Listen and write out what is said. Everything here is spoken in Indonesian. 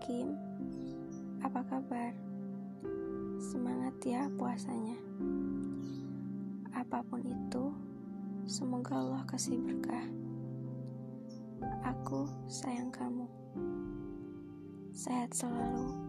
Kim, apa kabar? Semangat ya puasanya. Apa pun itu, semoga Allah kasih berkah. Aku sayang kamu. Sehat selalu.